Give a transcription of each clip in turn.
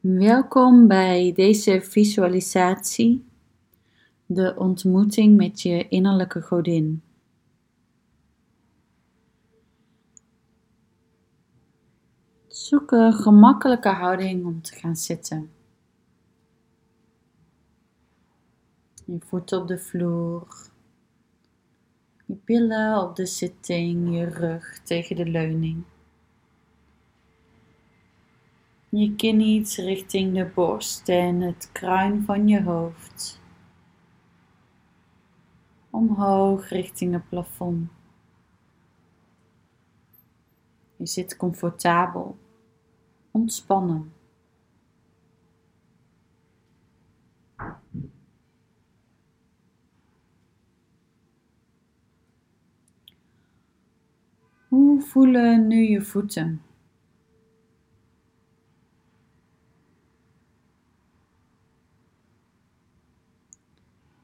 Welkom bij deze visualisatie, de ontmoeting met je innerlijke godin. Zoek een gemakkelijke houding om te gaan zitten. Je voeten op de vloer, je billen op de zitting, je rug tegen de leuning. Je kin iets richting de borst en het kruin van je hoofd. Omhoog richting het plafond. Je zit comfortabel, ontspannen. Hoe voelen nu je voeten?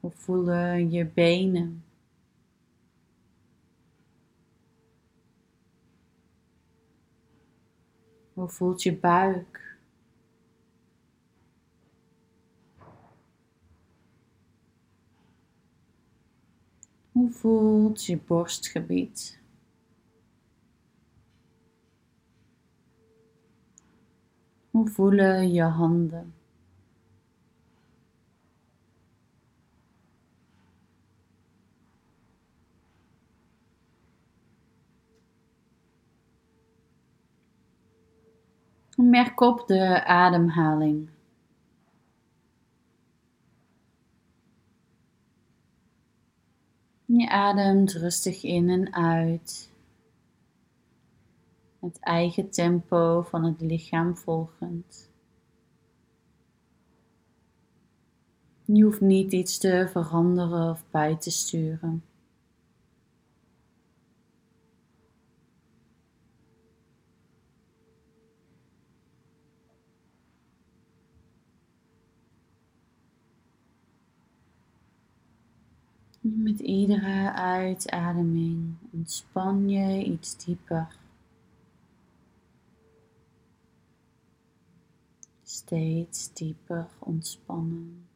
Hoe voelen je benen? Hoe voelt je buik? Hoe voelt je borstgebied? Hoe voelen je handen? Merk op de ademhaling. Je ademt rustig in en uit. Het eigen tempo van het lichaam volgend. Je hoeft niet iets te veranderen of bij te sturen. Met iedere uitademing ontspan je iets dieper. Steeds dieper ontspannen.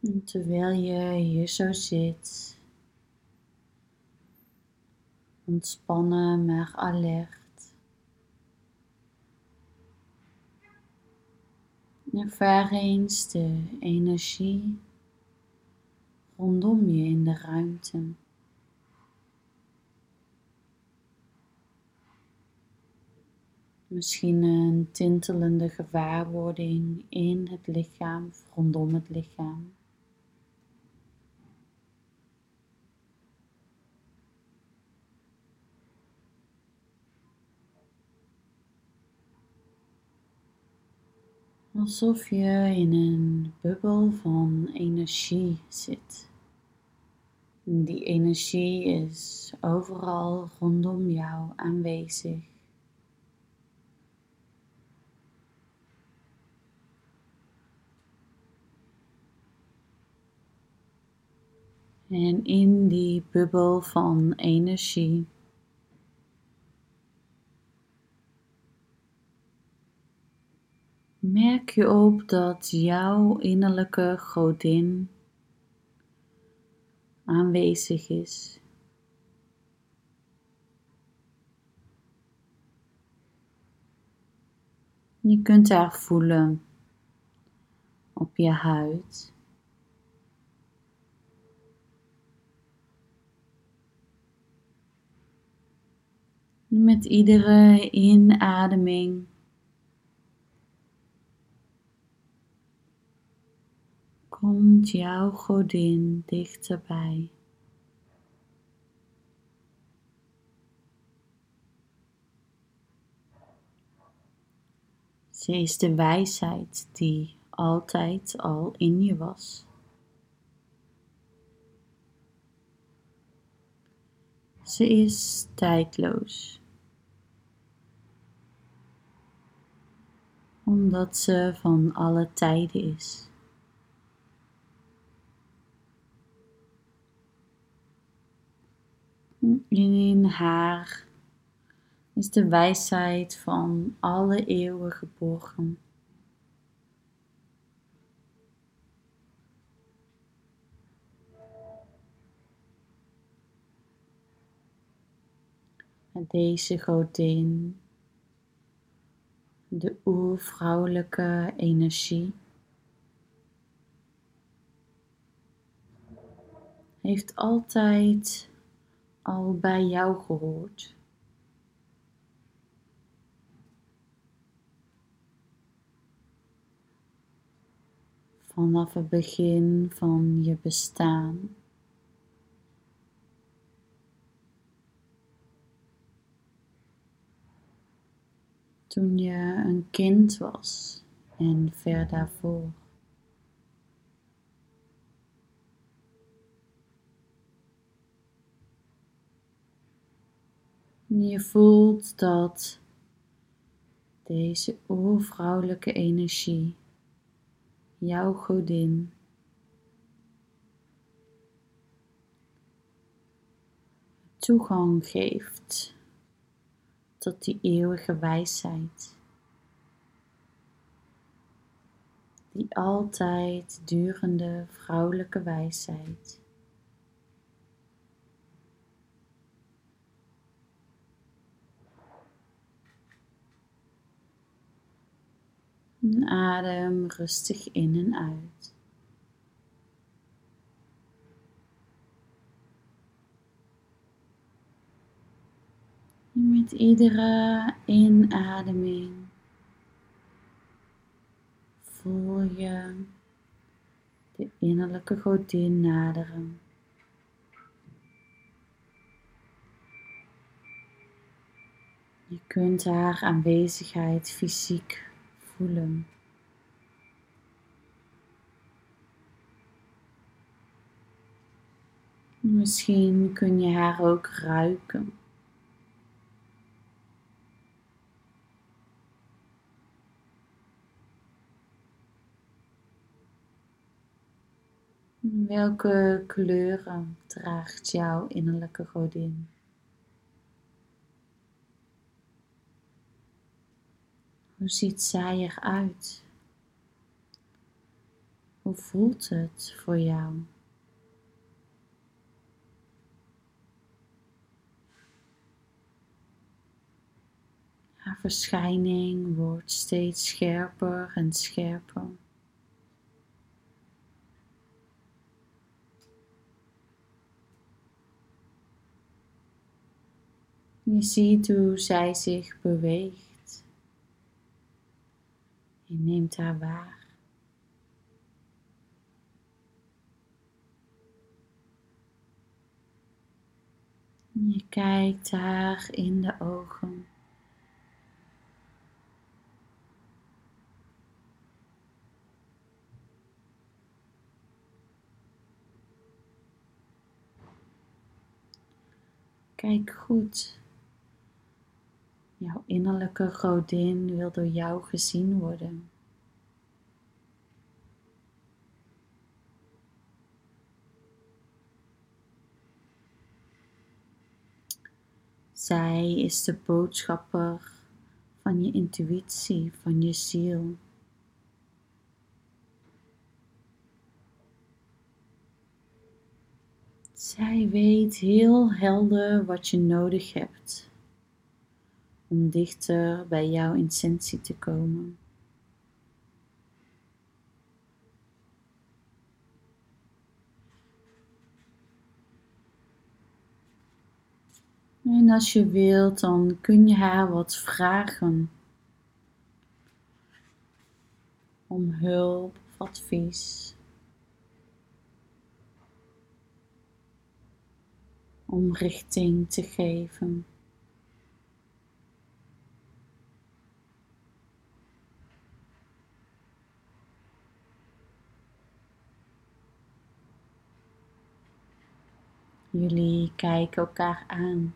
En terwijl je hier zo zit, ontspannen maar alert. Ervaar eens de energie rondom je in de ruimte. Misschien een tintelende gewaarwording in het lichaam, rondom het lichaam. Alsof je in een bubbel van energie zit. Die energie is overal rondom jou aanwezig. En in die bubbel van energie merk je op dat jouw innerlijke godin aanwezig is. Je kunt haar voelen op je huid. Met iedere inademing komt jouw godin dichterbij. Ze is de wijsheid die altijd al in je was. Ze is tijdloos. Omdat ze van alle tijden is. In haar is de wijsheid van alle eeuwen geboren. En deze godin, de oervrouwelijke energie, heeft altijd al bij jou gehoord. Vanaf het begin van je bestaan. Toen je een kind was en ver daarvoor. Je voelt dat deze oervrouwelijke energie, jouw godin, toegang geeft tot die eeuwige wijsheid. Die altijd durende vrouwelijke wijsheid. Adem rustig in en uit. Met iedere inademing voel je de innerlijke godin naderen. Je kunt haar aanwezigheid fysiek voelen. Misschien kun je haar ook ruiken. Welke kleuren draagt jouw innerlijke godin? Hoe ziet zij eruit? Hoe voelt het voor jou? Haar verschijning wordt steeds scherper en scherper. Je ziet hoe zij zich beweegt. Je neemt haar waar. Je kijkt haar in de ogen. Kijk goed Jouw innerlijke godin wil door jou gezien worden. Zij is de boodschapper van je intuïtie, van je ziel. Zij weet heel helder wat je nodig hebt om dichter bij jouw intentie te komen. En als je wilt, dan kun je haar wat vragen om hulp of advies. Om richting te geven. Jullie kijken elkaar aan.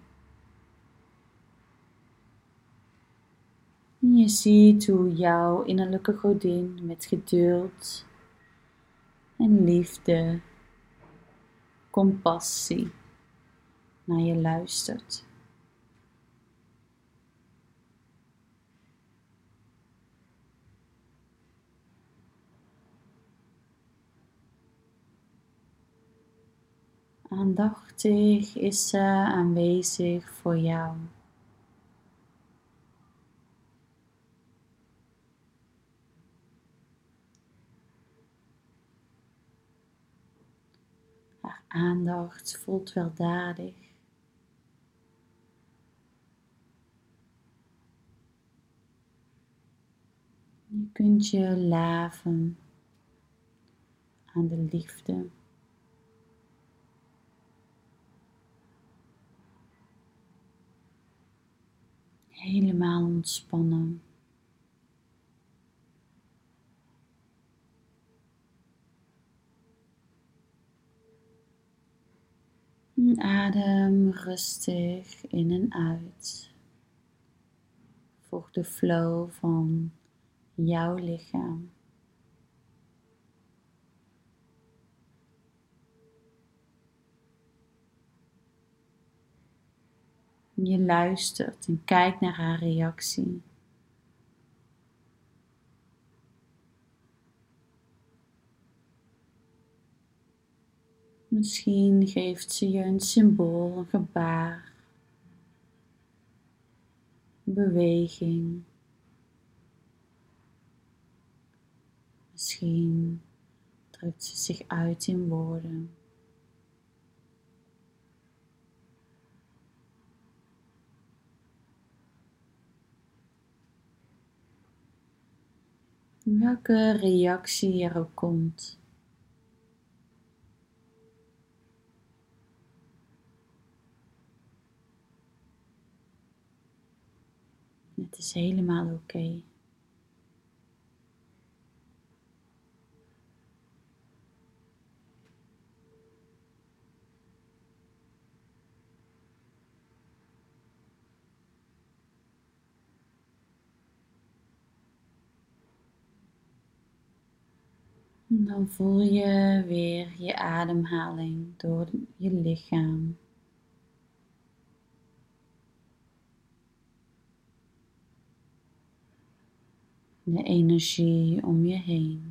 je ziet hoe jouw innerlijke godin met geduld en liefde, compassie naar je luistert. Aandachtig is ze aanwezig voor jou. Haar aandacht voelt weldadig. Je kunt je laven aan de liefde. Helemaal ontspannen. adem rustig in en uit. Volg de flow van jouw lichaam. Je luistert en kijkt naar haar reactie. Misschien geeft ze je een symbool, een gebaar, een beweging. Misschien drukt ze zich uit in woorden. Welke reactie er ook komt. Het is helemaal oké. Dan voel je weer je ademhaling door je lichaam. De energie om je heen.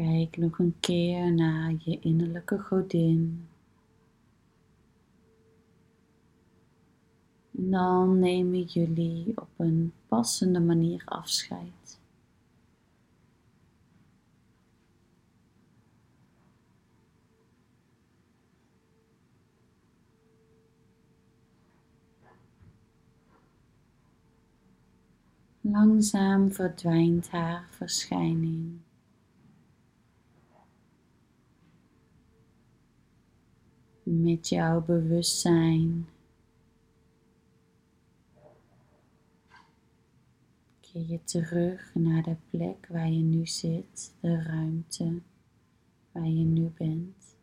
Kijk nog een keer naar je innerlijke godin. En dan nemen jullie op een passende manier afscheid. Langzaam verdwijnt haar verschijning. Met jouw bewustzijn. Keer je terug naar de plek waar je nu zit, de ruimte waar je nu bent.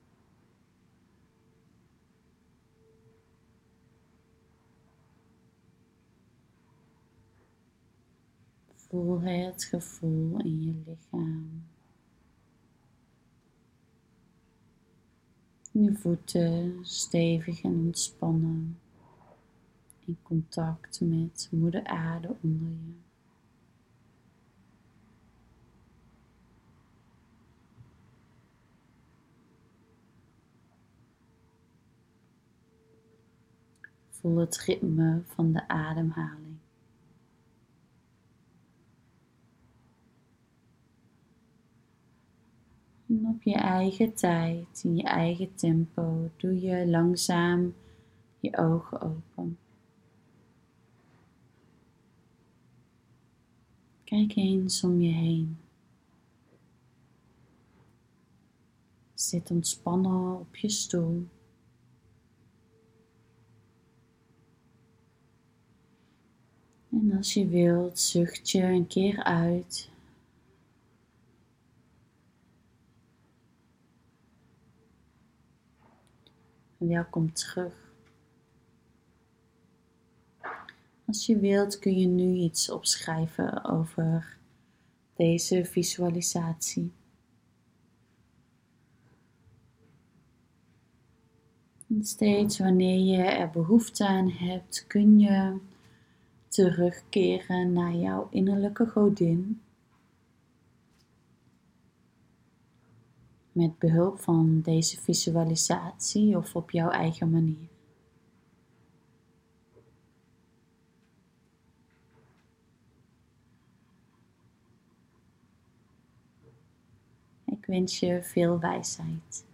Voel het gevoel in je lichaam. Je voeten stevig en ontspannen. In contact met moeder aarde onder je. Voel het ritme van de ademhaling. En op je eigen tijd, in je eigen tempo, doe je langzaam je ogen open. Kijk eens om je heen. Zit ontspannen op je stoel. En als je wilt, zucht je een keer uit Welkom terug. Als je wilt kun je nu iets opschrijven over deze visualisatie. Steeds wanneer je er behoefte aan hebt, kun je terugkeren naar jouw innerlijke godin. Met behulp van deze visualisatie of op jouw eigen manier. Ik wens je veel wijsheid.